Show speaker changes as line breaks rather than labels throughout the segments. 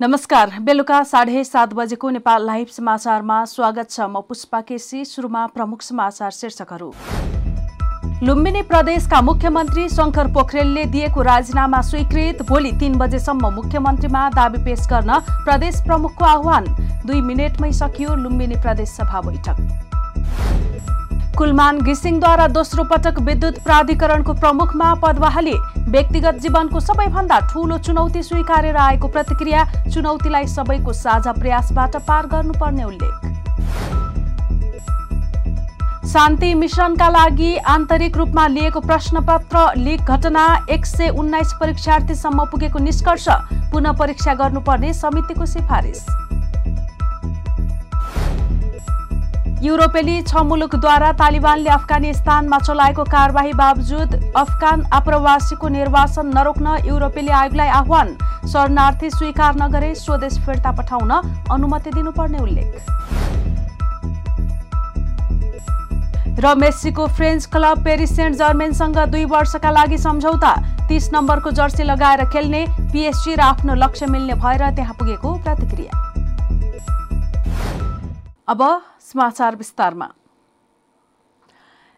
नमस्कार बेलुका साढे सात बजेको नेपाल लाइभ समाचारमा स्वागत छ म पुष्पा केसी सुरुमा प्रमुख समाचार शीर्षकहरू। लुम्बिनी प्रदेशका मुख्यमन्त्री शङ्कर पोखरेलले दिएको राजीनामा स्वीकृत भोलि तीन बजेसम्म मुख्यमन्त्रीमा दावी पेश गर्न प्रदेश प्रमुखको आह्वान। दुई मिनटमै सकियो लुम्बिनी प्रदेश सभा बैठक। कुलमान घिसिङद्वारा दोस्रो पटक विद्युत प्राधिकरणको प्रमुखमा पदवाहली व्यक्तिगत जीवनको सबैभन्दा ठूलो चुनौती स्वीकारेर आएको प्रतिक्रिया चुनौतीलाई सबैको साझा प्रयासबाट पार गर्नुपर्ने उल्लेख। शान्ति मिशनका लागि आन्तरिक रूपमा लिएको प्रश्नपत्र लिक घटना एक सय उन्नाइस परीक्षार्थीसम्म पुगेको निष्कर्ष पुनः परीक्षा गर्नुपर्ने समितिको सिफारिस। युरोपेली छ मुलुकद्वारा तालिबानले अफगानिस्तानमा चलाएको कारवाही बावजुद अफगान आप्रवासीको निर्वासन नरोक्न युरोपेली आयोगलाई आह्वान। शरणार्थी स्वीकार नगरे स्वदेश फिर्ता पठाउन अनुमति दिनुपर्ने उल्लेख। र मेस्सीको फ्रेन्च क्लब पेरिस सेन्ट जर्मेनसँग दुई वर्षका लागि सम्झौता। तीस नम्बरको जर्सी लगाएर खेल्ने पिएसजी र आफ्नो लक्ष्य मिल्ने भएर त्यहाँ पुगेको प्रतिक्रिया। अब समाचार विस्तारमा।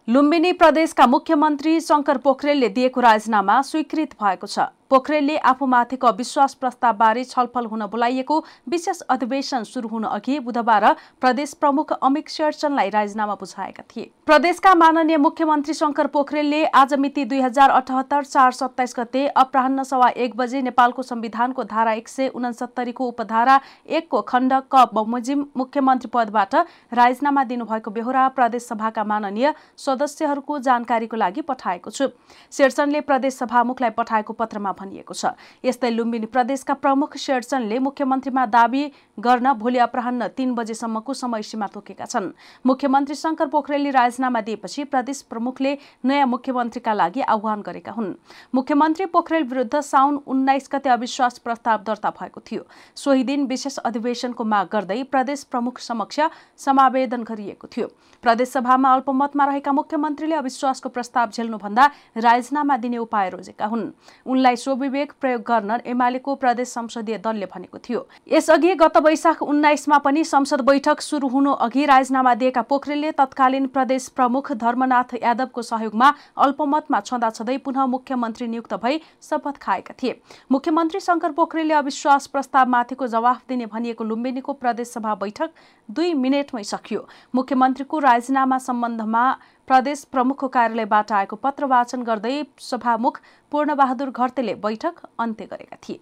लुम्बिनी प्रदेशका मुख्यमन्त्री शङ्कर पोखरेलले दिएको राजीनामा स्वीकृत भएको छ। पोखरेलले आफूमाथिको अविश्वास प्रस्तावबारे छलफल हुन बोलाइएको विशेष अधिवेशन शुरू हुन अघि बुधबार प्रदेश प्रमुख अमित शेरचनलाई राजीनामा बुझाएका थिए। प्रदेशका माननीय मुख्यमन्त्री शङ्कर पोखरेलले आज मिति दुई हजार अठहत्तर चार सत्ताइस गते अपराह सवा एक बजे नेपालको संविधानको धारा एक सय उनसत्तरीको उपधारा एकको खण्ड क बमोजिम मुख्यमन्त्री पदबाट राजीनामा दिनुभएको बेहोरा प्रदेश सभाका माननीय सदस्यहरूको जानकारीको लागि पठाएको छु। शेरचनले प्रदेश सभामुखलाई पठाएको पत्रमा भनिएको छ। यस्तै लुम्बिनी प्रदेशका प्रमुख शेरचनले मुख्यमन्त्रीमा दावी गर्न भोलि अपराह तीन बजेसम्मको समय सीमा तोकेका छन्। मुख्यमन्त्री शङ्कर पोखरेलले राजीनामा दिएपछि प्रदेश प्रमुखले नयाँ मुख्यमन्त्रीका लागि आह्वान गरेका हुन्। मुख्यमन्त्री पोखरेल विरुद्ध साउन उन्नाइस गते अविश्वास प्रस्ताव दर्ता भएको थियो। सोही दिन विशेष अधिवेशनको माग गर्दै प्रदेश प्रमुख समक्ष समावेदन गरिएको थियो। प्रदेशसभामा अल्पमतमा रहेका मुख्यमन्त्रीले अविश्वासको प्रस्ताव झेल्नुभन्दा राजीनामा दिने उपाय रोजेका हुन्। उनलाई स्वविवेक प्रयोग गर्न एमालेको प्रदेश संसदीय दलले भनेको थियो। यसअघि गत वैशाख उन्नाइसमा पनि संसद बैठक सुरु हुनु अघि राजीनामा दिएका पोखरेलले तत्कालीन प्रदेश प्रमुख धर्मनाथ यादवको सहयोगमा अल्पमतमा छँदाछँदै पुनः मुख्यमन्त्री नियुक्त भई शपथ खाएका थिए। मुख्यमन्त्री शङ्कर पोखरेलले अविश्वास प्रस्तावमाथिको जवाफ दिने भनिएको लुम्बिनीको प्रदेशसभा बैठक दुई मिनटमै सकियो। मुख्यमन्त्रीको राजीनामा सम्बन्धमा प्रदेश प्रमुखको कार्यालयबाट आएको पत्र वाचन गर्दै सभामुख पूर्णबहादुर घरतेले बैठक अन्त्य गरेका थिए।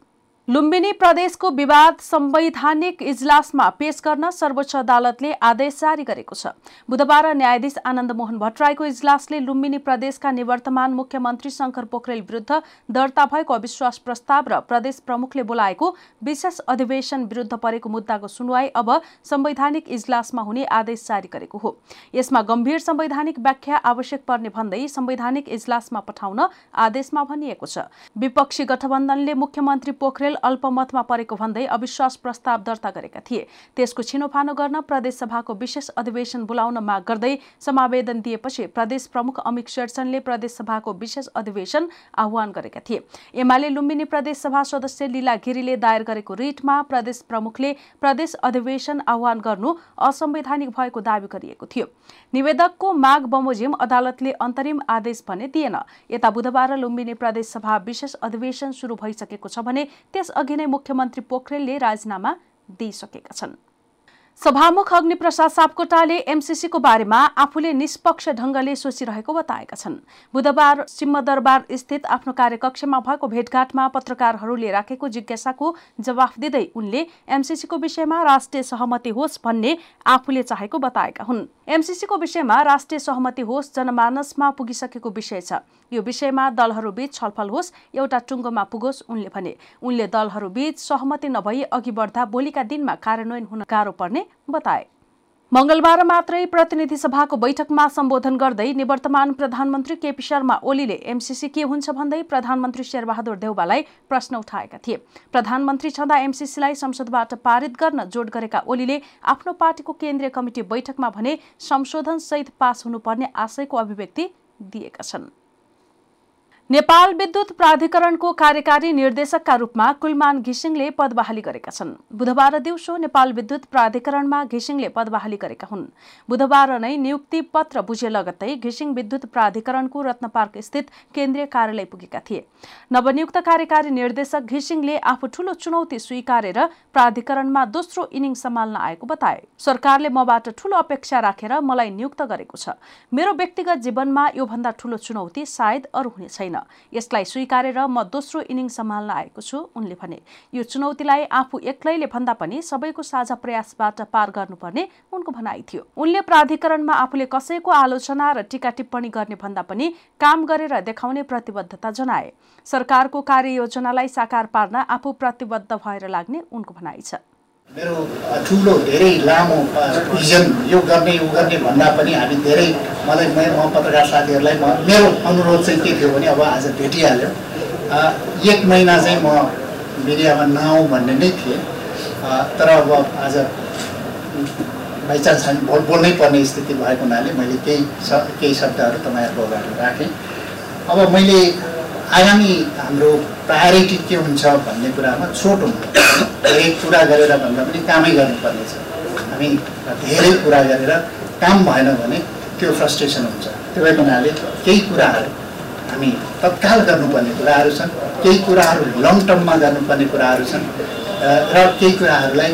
लुम्बिनी प्रदेशको विवाद संवैधानिक इजलासमा पेश गर्न सर्वोच्च अदालतले आदेश जारी गरेको छ। बुधबार न्यायाधीश आनन्द मोहन भट्टराईको इजलासले लुम्बिनी प्रदेशका निवर्तमान मुख्यमन्त्री शङ्कर पोखरेल विरुद्ध दर्ता भएको अविश्वास प्रस्ताव र प्रदेश प्रमुखले बोलाएको विशेष अधिवेशन विरुद्ध परेको मुद्दाको सुनवाई अब संवैधानिक इजलासमा हुने आदेश जारी गरेको हो। यसमा गम्भीर संवैधानिक व्याख्या आवश्यक पर्ने भन्दै संवैधानिक इजलासमा पठाउन आदेशमा भनिएको छ। विपक्षी गठबन्धनले मुख्यमन्त्री पोखरेल अल्पमतमा परेको भन्दै अविश्वास प्रस्ताव दर्ता गरेका थिए। त्यसको छिनोफानो गर्न प्रदेशसभाको विशेष अधिवेशन बोलाउन माग गर्दै समावेदन दिएपछि प्रदेश प्रमुख अमित शेरचनले प्रदेशसभाको विशेष अधिवेशन आह्वान गरेका थिए। एमाले लुम्बिनी प्रदेशसभा सदस्य लीला गिरीले दायर गरेको रिटमा प्रदेश प्रमुखले प्रदेश अधिवेशन आह्वान गर्नु असंवैधानिक भएको दावी गरिएको थियो। निवेदकको माग बमोजिम अदालतले अन्तरिम आदेश भने दिएन। यता बुधबार लुम्बिनी प्रदेशसभा विशेष अधिवेशन शुरू भइसकेको छ भने त्यस अघि नै मुख्यमन्त्री पोखरेलले राजीनामा दिइसकेका छन्। सभामुख अग्निप्रसाद सापकोटाले एमसिसीको बारेमा आफूले निष्पक्ष ढंगले सोचिरहेको बताएका छन्। बुधबार सिंहदरबार स्थित आफ्नो कार्यकक्षमा भएको भेटघाटमा पत्रकारहरूले राखेको जिज्ञासाको जवाफ दिँदै उनले एमसिसीको विषयमा राष्ट्रिय सहमति होस् भन्ने आफूले चाहेको बताएका हुन्। एमसिसीको विषयमा राष्ट्रिय सहमति होस् जनमानसमा पुगिसकेको विषय छ। यो विषयमा दलहरूबीच छलफल होस् एउटा टुङ्गोमा पुगोस् उनले भने। उनले दलहरूबीच सहमति नभई अघि बढ्दा भोलिका दिनमा कार्यान्वयन हुन गाह्रो पर्ने बताए। मंगलबार मात्रै प्रतिनिधि सभाको बैठकमा सम्बोधन गर्दै निवर्तमान प्रधानमन्त्री केपी शर्मा ओलीले एमसिसी के हुन्छ भन्दै प्रधानमन्त्री शेरबहादुर देउबालाई प्रश्न उठाएका थिए। प्रधानमन्त्री छँदा एमसिसीलाई संसदबाट पारित गर्न जोड गरेका ओलीले आफ्नो पार्टीको केन्द्रीय कमिटी बैठकमा भने संशोधन सहित पास हुनुपर्ने आशयको अभिव्यक्ति दिएका छन्। नेपाल विद्युत प्राधिकरणको कार्यकारी निर्देशकका रूपमा कुलमान घिसिङले पद बहाली गरेका छन्। बुधबार दिउँसो नेपाल विद्युत प्राधिकरणमा घिसिङले पद बहाली गरेका हुन्। बुधबार नै नियुक्ति पत्र बुझे लगत्तै घिसिङ विद्युत प्राधिकरणको रत्नपार्क स्थित केन्द्रीय कार्यालय पुगेका थिए। नवनियुक्त कार्यकारी निर्देशक घिसिङले आफू ठूलो चुनौती स्वीकारेर प्राधिकरणमा दोस्रो इनिङ सम्हाल्न आएको बताए। सरकारले मबाट ठूलो अपेक्षा राखेर मलाई नियुक्त गरेको छ। मेरो व्यक्तिगत जीवनमा योभन्दा ठूलो चुनौती सायद अरू हुने छैन। यसलाई स्वीकारेर म दोस्रो इनिङ सम्हाल्न आएको छु उनले भने। यो चुनौतीलाई आफू एक्लैले भन्दा पनि सबैको साझा प्रयासबाट पार गर्नुपर्ने उनको भनाइ थियो। उनले प्राधिकरणमा आफूले कसैको आलोचना र टिका टिप्पणी गर्ने भन्दा पनि काम गरेर देखाउने प्रतिबद्धता जनाए। सरकारको कार्ययोजनालाई साकार पार्न आफू प्रतिबद्ध भएर लाग्ने उनको भनाइ छ।
मेरो ठुलो धेरै लामो भिजन यो गर्ने यो गर्ने भन्दा पनि हामी धेरै मलाई म पत्रकार साथीहरूलाई म मेरो अनुरोध चाहिँ के थियो भने अब आज भेटिहाल्यो। एक महिना चाहिँ म मिडियामा नआउँ भन्ने नै थिएँ। तर अब आज बाइचान्स हामी बोल बोल्नै पर्ने स्थिति भएको हुनाले मैले केही केही शब्दहरू तपाईँहरूको अगाडि राखेँ। अब मैले आगामी हाम्रो प्रायोरिटी के हुन्छ भन्ने कुरामा छोटो धेरै कुरा गरेर भन्दा पनि कामै गर्नुपर्ने छ हामी धेरै कुरा गरेर काम भएन भने त्यो फ्रस्ट्रेसन हुन्छ। त्यो भएको हुनाले केही कुराहरू हामी तत्काल गर्नुपर्ने कुराहरू छन्। केही कुराहरू लङ टर्ममा गर्नुपर्ने कुराहरू छन्। र केही कुराहरूलाई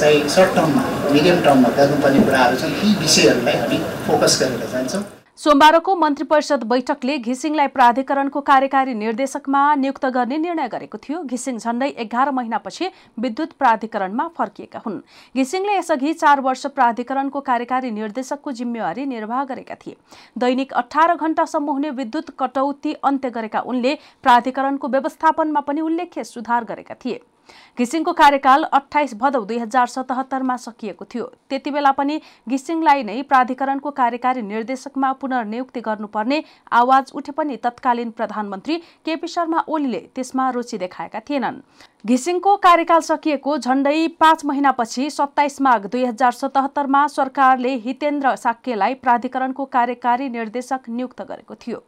चाहिँ सर्ट टर्ममा मिडियम टर्ममा गर्नुपर्ने कुराहरू छन्। ती विषयहरूलाई हामी फोकस गरेर जान्छौँ।
सोमबारको मन्त्री परिषद बैठकले घिसिङलाई प्राधिकरणको कार्यकारी निर्देशकमा नियुक्त गर्ने निर्णय गरेको थियो। घिसिङ झण्डै एघार महिनापछि विद्युत प्राधिकरणमा फर्किएका हुन्। घिसिङले यसअघि चार वर्ष प्राधिकरणको कार्यकारी निर्देशकको जिम्मेवारी निर्वाह गरेका थिए। दैनिक अठार घण्टासम्म हुने विद्युत कटौती अन्त्य गरेका उनले प्राधिकरणको व्यवस्थापनमा पनि उल्लेख्य सुधार गरेका थिए। घिसिङको कार्यकाल अठाइस भदौ दुई हजार सतहत्तरमा सकिएको थियो। त्यति बेला पनि घिसिङलाई नै प्राधिकरणको कार्यकारी निर्देशकमा पुनर्नियुक्ति गर्नुपर्ने आवाज उठे पनि तत्कालीन प्रधानमन्त्री केपी शर्मा ओलीले त्यसमा रुचि देखाएका थिएनन्। घिसिङको कार्यकाल सकिएको झण्डै पाँच महिनापछि सत्ताइस माघ दुई हजार सतहत्तरमा सरकारले हितेन्द्र साक्यलाई प्राधिकरणको कार्यकारी निर्देशक नियुक्त गरेको थियो।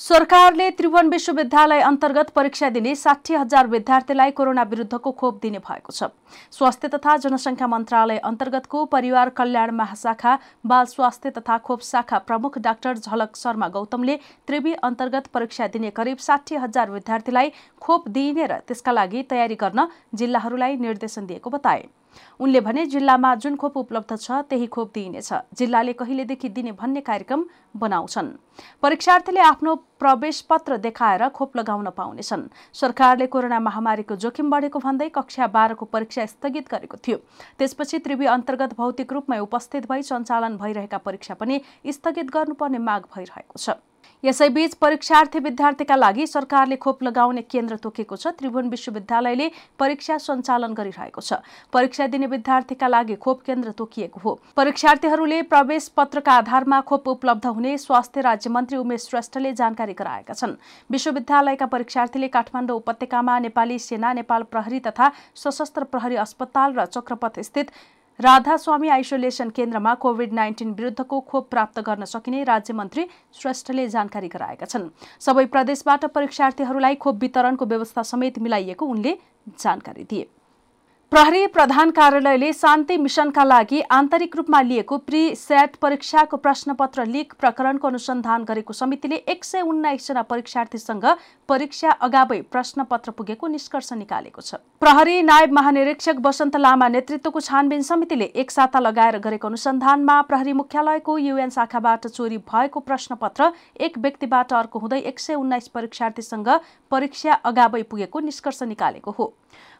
सरकारले त्रिभुवन विश्वविद्यालय अन्तर्गत परीक्षा दिने साठी हजार विद्यार्थीलाई कोरोना विरुद्धको खोप दिने भएको छ। स्वास्थ्य तथा जनसङ्ख्या मन्त्रालय अन्तर्गतको परिवार कल्याण महाशाखा बाल स्वास्थ्य तथा खोप शाखा प्रमुख डाक्टर झलक शर्मा गौतमले त्रिवी अन्तर्गत परीक्षा दिने करिब साठी हजार विद्यार्थीलाई खोप दिइने र त्यसका लागि तयारी गर्न जिल्लाहरूलाई निर्देशन दिएको बताए। उनले भने जिल्लामा जुन खोप उपलब्ध छ त्यही खोप दिइनेछ। जिल्लाले कहिलेदेखि दिने भन्ने कार्यक्रम बनाउँछन्। परीक्षार्थीले आफ्नो प्रवेश पत्र देखाएर खोप लगाउन पाउनेछन्। सरकारले कोरोना महामारीको जोखिम बढेको भन्दै कक्षा बाह्रको परीक्षा स्थगित गरेको थियो। त्यसपछि त्रिवी अन्तर्गत भौतिक रूपमै उपस्थित भई सञ्चालन भइरहेका परीक्षा पनि स्थगित गर्नुपर्ने माग भइरहेको छ। यसैबीच परीक्षार्थी विद्यार्थीका लागि सरकारले खोप लगाउने केन्द्र तोकेको छ। त्रिभुवन विश्वविद्यालयले परीक्षा सञ्चालन गरिरहेको छ। परीक्षा दिने विद्यार्थीका लागि खोप केन्द्र तोकिएको हो। परीक्षार्थीहरूले प्रवेश पत्रका आधारमा खोप उपलब्ध हुने स्वास्थ्य राज्य मन्त्री उमेश श्रेष्ठले जानकारी गराएका छन्। विश्वविद्यालयका परीक्षार्थीले काठमाडौँ उपत्यकामा नेपाली सेना नेपाल प्रहरी तथा सशस्त्र प्रहरी अस्पताल र चक्रपथ स्थित राधास्वामी आइसोलेसन केन्द्रमा कोभिड नाइन्टिन विरुद्धको खोप प्राप्त गर्न सकिने राज्य मन्त्री श्रेष्ठले जानकारी गराएका छन्। सबै प्रदेशबाट परीक्षार्थीहरूलाई खोप वितरणको व्यवस्था समेत मिलाइएको उनले जानकारी दिए। प्रहरी प्रधान कार्यालयले शान्ति मिशनका लागि आन्तरिक रूपमा लिएको प्री सेट परीक्षाको प्रश्नपत्र लिक प्रकरणको अनुसन्धान गरेको समितिले एक सय उन्नाइसजना परीक्षार्थीसँग परीक्षा अगावै प्रश्नपत्र पुगेको निष्कर्ष निकालेको छ। प्रहरी नायब महानिरीक्षक वसन्त लामा नेतृत्वको छानबिन समितिले एक साता लगाएर गरेको अनुसन्धानमा प्रहरी मुख्यालयको युएन शाखाबाट चोरी भएको प्रश्नपत्र एक व्यक्तिबाट अर्को हुँदै एक सय उन्नाइस परीक्षार्थीसँग परीक्षा अगावै पुगेको निष्कर्ष निकालेको हो।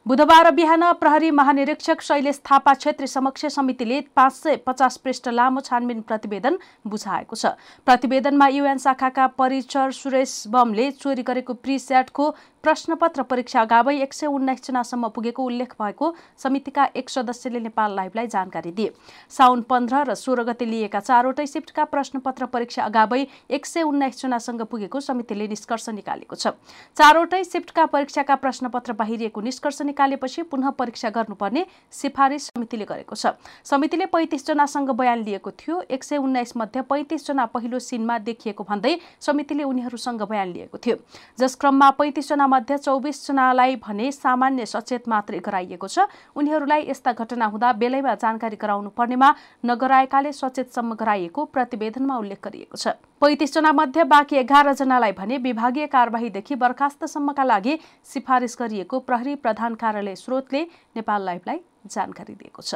बुधबार बिहान प्रहरी महानिरीक्षक शैलेश थापा क्षेत्री समक्ष समितिले पाँच सय पचास पृष्ठ लामो छानबिन प्रतिवेदन बुझाएको छ। प्रतिवेदनमा युएन शाखाका परिचर सुरेश बमले चोरी गरेको प्रिसेटको प्रश्नपत्र परीक्षा अगावै एक सय उन्नाइसजनासम्म पुगेको उल्लेख भएको समितिका एक सदस्यले नेपाल लाइभलाई जानकारी दिए। साउन पन्ध्र र सोह्र गते लिएका चारवटै सिफ्टका प्रश्नपत्र परीक्षा अगावै एक सय उन्नाइसजनासँग पुगेको समितिले निष्कर्ष निकालेको छ। चारवटै सिफ्टका परीक्षाका प्रश्नपत्र बाहिरिएको निष्कर्ष निकालेपछि पुनः परीक्षा गर्नुपर्ने सिफारिस समितिले गरेको छ। समितिले पैँतिसजनासँग बयान लिएको थियो। एक सय उन्नाइस मध्ये पैँतिसजना पहिलो सिनमा देखिएको भन्दै समितिले उनीहरूसँग बयान लिएको थियो। जस क्रममा पैँतिसजना मध्ये चौबिसजनालाई भने सामान्य सचेत मात्रै गराइएको छ। उनीहरूलाई यस्ता घटना हुँदा बेलैमा जानकारी गराउनु पर्नेमा नगराएकाले सचेतसम्म गराइएको प्रतिवेदनमा उल्लेख गरिएको छ। पैँतिसजना मध्ये बाँकी एघारजनालाई भने विभागीय कार्यवाहीदेखि बर्खास्तसम्मका लागि सिफारिस गरिएको प्रहरी प्रधान कार्यालय स्रोतले नेपाल लाइभलाई जानकारी दिएको छ।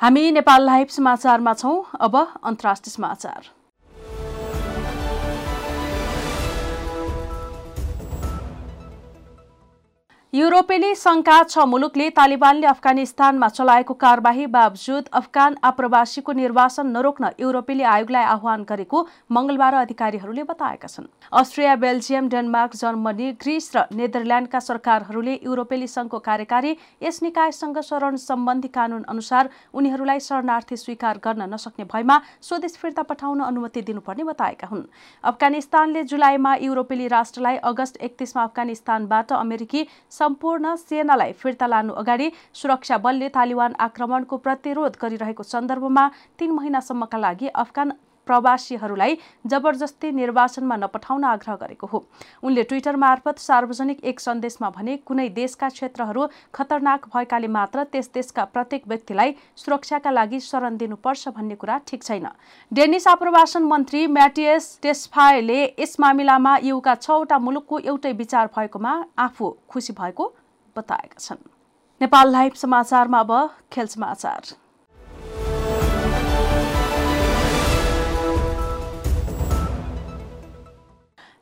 हामी नेपाल लाइभ समाचारमा छौँ। अब अन्तर्राष्ट्रिय समाचार। युरोपेली संघका छ मुलुकले तालिबानले अफगानिस्तानमा चलाएको कार्यवाही बावजुद अफगान आप्रवासीको निर्वासन नरोक्न युरोपेली आयोगलाई आह्वान गरेको मंगलबार अधिकारीहरूले बताएका छन्। Austria Belgium Denmark Germany Greece र नेदरल्याण्डका सरकारहरूले युरोपेली संघको कार्यकारी यस निकायसँग शरण सम्बन्धी कानून अनुसार उनीहरूलाई शरणार्थी स्वीकार गर्न नसक्ने भएमा स्वदेश फिर्ता पठाउन अनुमति दिनुपर्ने बताएका हुन्। अफगानिस्तानले जुलाईमा युरोपेली राष्ट्रलाई अगस्त एकतिसमा अफगानिस्तानबाट अमेरिकी सम्पूर्ण सेनालाई फिर्ता लानु अगाडि सुरक्षा बलले तालिबान आक्रमणको प्रतिरोध गरिरहेको सन्दर्भमा तीन महिनासम्मका लागि अफगान प्रवासीहरूलाई जबरजस्ती निर्वाचनमा नपठाउन आग्रह गरेको हो। उनले ट्विटर मार्फत सार्वजनिक एक सन्देशमा भने कुनै देशका क्षेत्रहरू खतरनाक भएकाले मात्र त्यस देशका प्रत्येक व्यक्तिलाई सुरक्षाका लागि शरण दिनुपर्छ भन्ने कुरा ठिक छैन। डेनिस आप्रवासन मन्त्री म्याटियस टेस्फायले यस मामिलामा युका छवटा मुलुकको एउटै विचार भएकोमा आफू खुसी भएको बताएका छन्। नेपाल लाइभ समाचारमा अब खेल समाचार।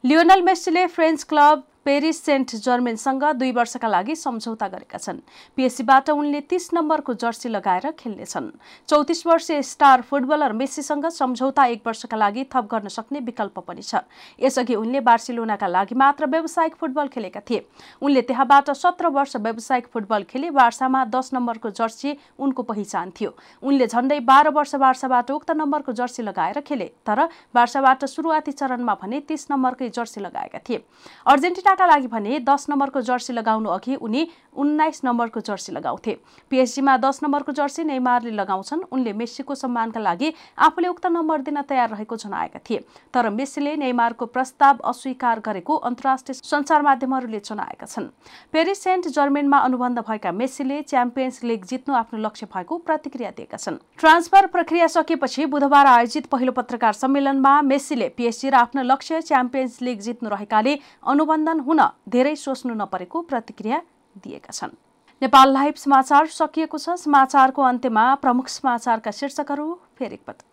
लियोनल मेस्सीले फ्रेन्च क्लब पेरिस सेन्ट जर्मेनसँग दुई वर्षका लागि सम्झौता गरेका छन्। पिएससीबाट उनले तीस नम्बरको जर्सी लगाएर खेल्नेछन्। चौतिस वर्षीय स्टार फुटबलर मेस्सीसँग सम्झौता एक वर्षका लागि थप गर्न सक्ने विकल्प पनि छ। यसअघि उनले बार्सिलोनाका लागि मात्र व्यावसायिक फुटबल खेलेका थिए। उनले त्यहाँबाट सत्र वर्ष व्यावसायिक फुटबल खेले वार्सामा दस नम्बरको जर्सी उनको पहिचान थियो। उनले झण्डै बाह्र वर्ष वार्साबाट उक्त नम्बरको जर्सी लगाएर खेले तर वार्साबाट सुरुवाती चरणमा भने तीस नम्बरकै जर्सी लगाएका थिए। अर्जेन्टिना लागि भने दस नम्बरको जर्सी लगाउनु अघि उनी उन्नाइस नम्बरको जर्सी लगाउँथे। पिएचडीमा दस नम्बरको जर्सी नेमारले लगाउँछन्। उनले मेस्सीको सम्मानका लागि आफूले उक्त नम्बर दिन तयार रहेको जनाएका थिए। तर मेस्सीले नेमारको प्रस्ताव अस्वीकार गरेको अन्तर्राष्ट्रिय सञ्चार माध्यमहरूले जनाएका छन्। पेरिस सेन्ट जर्मेनमा अनुबन्ध भएका मेस्सीले च्याम्पियन्स लिग जित्नु आफ्नो लक्ष्य भएको प्रतिक्रिया दिएका छन्। ट्रान्सफर प्रक्रिया सकेपछि बुधबार आयोजित पहिलो पत्रकार सम्मेलनमा मेस्सीले पिएचडी र आफ्नो लक्ष्य च्याम्पियन्स लिग जित्नु रहेकाले अनुबन्धन हुन धेरै सोच्नु नपरेको प्रतिक्रिया दिएका छन्। नेपाल लाइभ समाचार सकिएको छ। समाचारको अन्त्यमा प्रमुख समाचारका शीर्षकहरू फेरि एकपटक।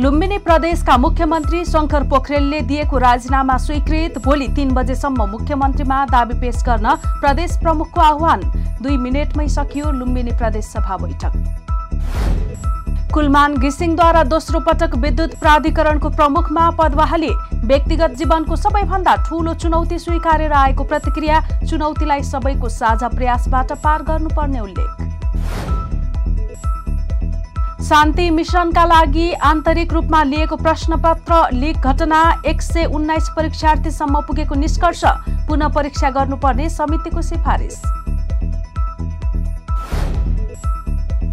लुम्बिनी प्रदेशका मुख्यमन्त्री शङ्कर पोखरेलले दिएको राजीनामा स्वीकृत। भोलि तीन बजेसम्म मुख्यमन्त्रीमा दावी पेश गर्न प्रदेश प्रमुखको आह्वान। दुई मिनटमै सकियो लुम्बिनी प्रदेश सभा बैठक। कुलमान घिसिङद्वारा दोस्रो पटक विद्युत प्राधिकरणको प्रमुखमा पदवाहली। व्यक्तिगत जीवनको सबैभन्दा ठूलो चुनौती स्वीकारेर आएको प्रतिक्रिया चुनौतीलाई सबैको साझा प्रयासबाट पार गर्नुपर्ने उल्लेख। शान्ति मिशनका लागि आन्तरिक रूपमा लिएको प्रश्नपत्र लिक घटना एक सय उन्नाइस परीक्षार्थीसम्म पुगेको निष्कर्ष पुनः परीक्षा गर्नुपर्ने समितिको सिफारिस।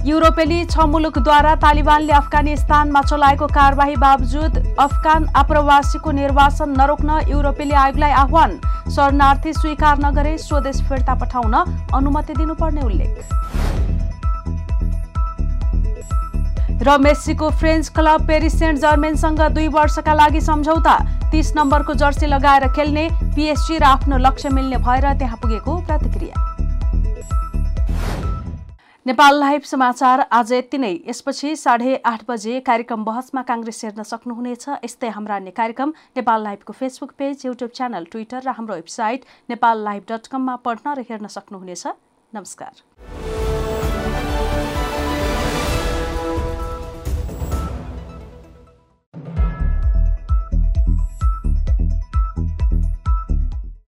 युरोपेली छ मुलुकद्वारा तालिबानले अफगानिस्तानमा चलाएको कार्यवाही बावजुद अफगान आप्रवासीको निर्वासन नरोक्न युरोपेली आयोगलाई आह्वान। शरणार्थी स्वीकार नगरे स्वदेश फिर्ता पठाउन अनुमति दिनुपर्ने उल्लेख। र मेस्सीको फ्रेन्च क्लब पेरिस सेन्ट जर्मेनसँग दुई वर्षका लागि सम्झौता। तीस नम्बरको जर्सी लगाएर खेल्ने पिएसजी र आफ्नो लक्ष्य मिल्ने भएर त्यहाँ पुगेको प्रतिक्रिया। नेपाल लाइभ समाचार आज यति नै। यसपछि साढे आठ बजे कार्यक्रम बहसमा काङ्ग्रेस हेर्न सक्नुहुनेछ। यस्तै हाम्रा अन्य कार्यक्रम Nepal लाइभको Facebook page YouTube channel Twitter र हाम्रो वेबसाइट नेपाल लाइभ डट कममा पढ्न र हेर्न सक्नुहुनेछ। नमस्कार।